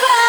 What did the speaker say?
Bye.